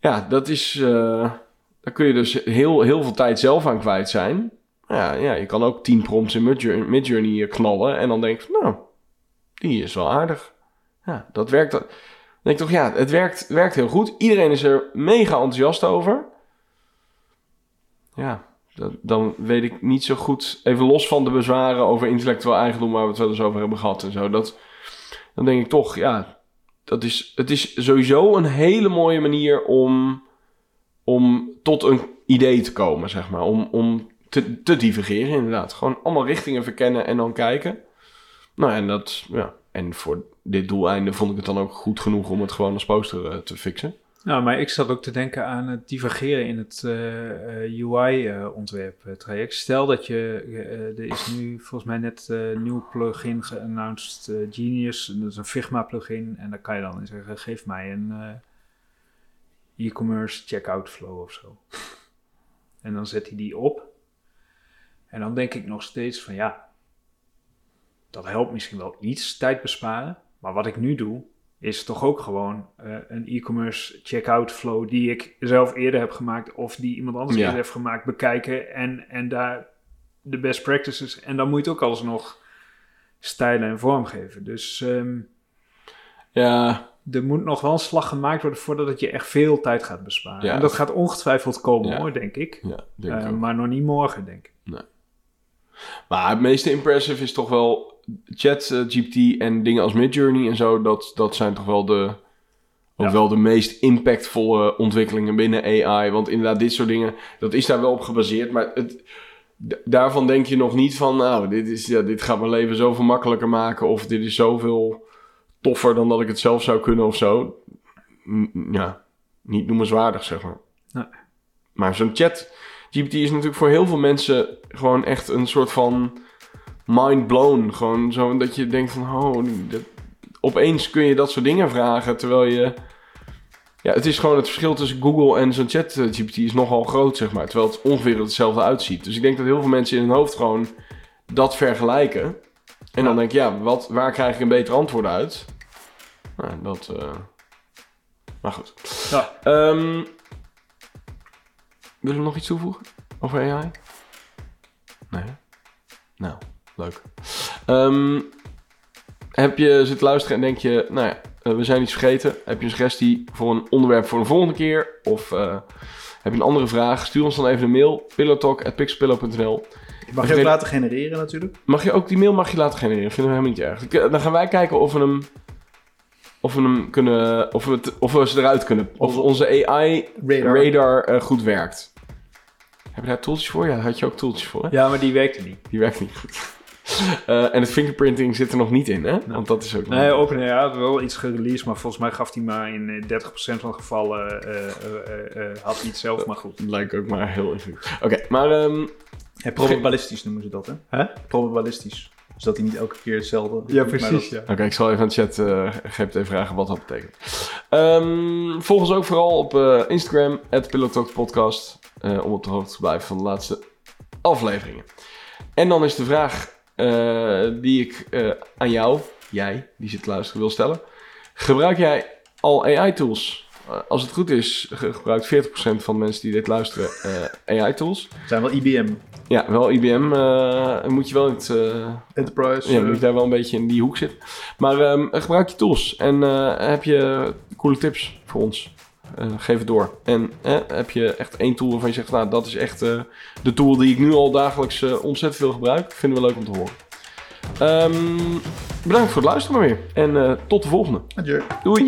Ja, dat is, eh, daar kun je dus heel, heel veel tijd zelf aan kwijt zijn. Ja, ja je kan ook 10 prompts in Midjourney, Midjourney eh, knallen en dan denk je, nou, die is wel aardig. Ja, dat werkt. Dan denk ik toch, ja, het werkt, werkt heel goed. Iedereen is er mega enthousiast over. Ja, dan weet ik niet zo goed. Even los van de bezwaren over intellectueel eigendom, waar we het wel eens over hebben gehad en zo. Dat, dan denk ik toch, ja, dat is, het is sowieso een hele mooie manier om om tot een idee te komen, zeg maar. Om, om te, te divergeren, inderdaad. Gewoon allemaal richtingen verkennen en dan kijken. Nou, en dat, ja. En voor dit doeleinde vond ik het dan ook goed genoeg om het gewoon als poster eh, te fixen. Nou, maar ik zat ook te denken aan het divergeren in het UI-ontwerp-traject. Stel dat je, eh, er is nu volgens mij net een nieuw plugin geannounced, eh, Genius. En dat is een Figma-plugin. En dan kan je dan zeggen, geef mij een eh, e-commerce checkout flow of zo. en dan zet hij die op. En dan denk ik nog steeds van, ja, dat helpt misschien wel iets tijd besparen. Maar wat ik nu doe, is toch ook gewoon eh, een e-commerce checkout flow die ik zelf eerder heb gemaakt of die iemand anders Ja. eerder heeft gemaakt, bekijken en, en daar de best practices. En dan moet je het ook alsnog stijlen en vormgeven. Dus ehm, Ja, er moet nog wel een slag gemaakt worden voordat het je echt veel tijd gaat besparen. Ja. En dat gaat ongetwijfeld komen Ja. hoor, denk ik. ja denk ik Eh, maar nog niet morgen, denk ik. Maar het meeste impressive is toch wel chat, eh, GPT en dingen als Midjourney en zo. Dat, dat zijn toch wel de, ook Ja. wel de meest impactvolle ontwikkelingen binnen AI. Want inderdaad, dit soort dingen, dat is daar wel op gebaseerd. Maar het, daarvan denk je nog niet van, nou, dit, is, ja, dit gaat mijn leven zoveel makkelijker maken. Of dit is zoveel toffer dan dat ik het zelf zou kunnen of zo. Ja, niet noemenswaardig, zeg maar. Nee. Maar zo'n chat GPT is natuurlijk voor heel veel mensen gewoon echt een soort van mind blown. Gewoon zo dat je denkt van, oh, dat- opeens kun je dat soort dingen vragen. Terwijl je, ja, het is gewoon het verschil tussen Google en zo'n chat eh, GPT is nogal groot, zeg maar. Terwijl het ongeveer hetzelfde uitziet. Dus ik denk dat heel veel mensen in hun hoofd gewoon dat vergelijken. En dan denk je, ja, wat, waar krijg ik een beter antwoord uit? Nou, dat, eh, maar goed. Ja. Willen we nog iets toevoegen over AI? Nee. Nou, leuk. Ehm, heb je zitten luisteren en denk je, nou ja, eh, we zijn iets vergeten. Heb je een suggestie voor een onderwerp voor een volgende keer? Of eh, heb je een andere vraag? Stuur ons dan even een mail. pillowtalk.pixpillow.nl Mag je ook laten genereren natuurlijk. Mag je ook die mail mag je laten genereren? Vinden we helemaal niet erg. Ik- Dan gaan wij kijken of we hem, of we hem kunnen, of we, het, of we ze eruit kunnen. Of onze AI Radar. radar eh, goed werkt. Heb je daar tooltjes voor? Ja, daar had je ook tooltjes voor. Hè? Ja, maar die werkte niet. Die werkt niet goed. Eh, en het fingerprinting zit er nog niet in, hè? Want dat is ook. Nee, OpenAI had wel iets gereleased, maar volgens mij gaf hij maar in eh, 30% van de gevallen, eh, eh, eh, eh, had hij het zelf maar goed. Lijkt ook maar heel ingewikkeld. Oké, maar ehm, Ja, probabilistisch noemen ze dat, hè? Probabilistisch. Dus dat hij niet elke keer hetzelfde Ja, precies. dat- Ja. Oké, ik zal even aan de chat eh GPT vragen wat dat betekent. Ehm, volg ons ook vooral op eh, Instagram, @pillowtalkpodcast, eh om op de hoogte te blijven van de laatste afleveringen. En dan is de vraag eh, die ik eh, aan jou, jij die zit te luisteren, wil stellen. Gebruik jij al AI-tools? als het goed is, ge- gebruikt 40% van de mensen die dit luisteren eh, AI-tools. Het zijn wel IBM. Ja, wel IBM. eh, moet je wel in het... eh, Enterprise. ja, eh, moet je daar wel een beetje in die hoek zitten. Maar ehm, gebruik je tools. En eh, heb je coole tips voor ons? Eh, geef het door. En eh, heb je echt één tool waarvan je zegt... Nou, dat is echt eh, de tool die ik nu al dagelijks ontzettend veel gebruik. Vinden we leuk om te horen. Ehm, bedankt voor het luisteren maar weer. En eh, tot de volgende. Adieu. Doei.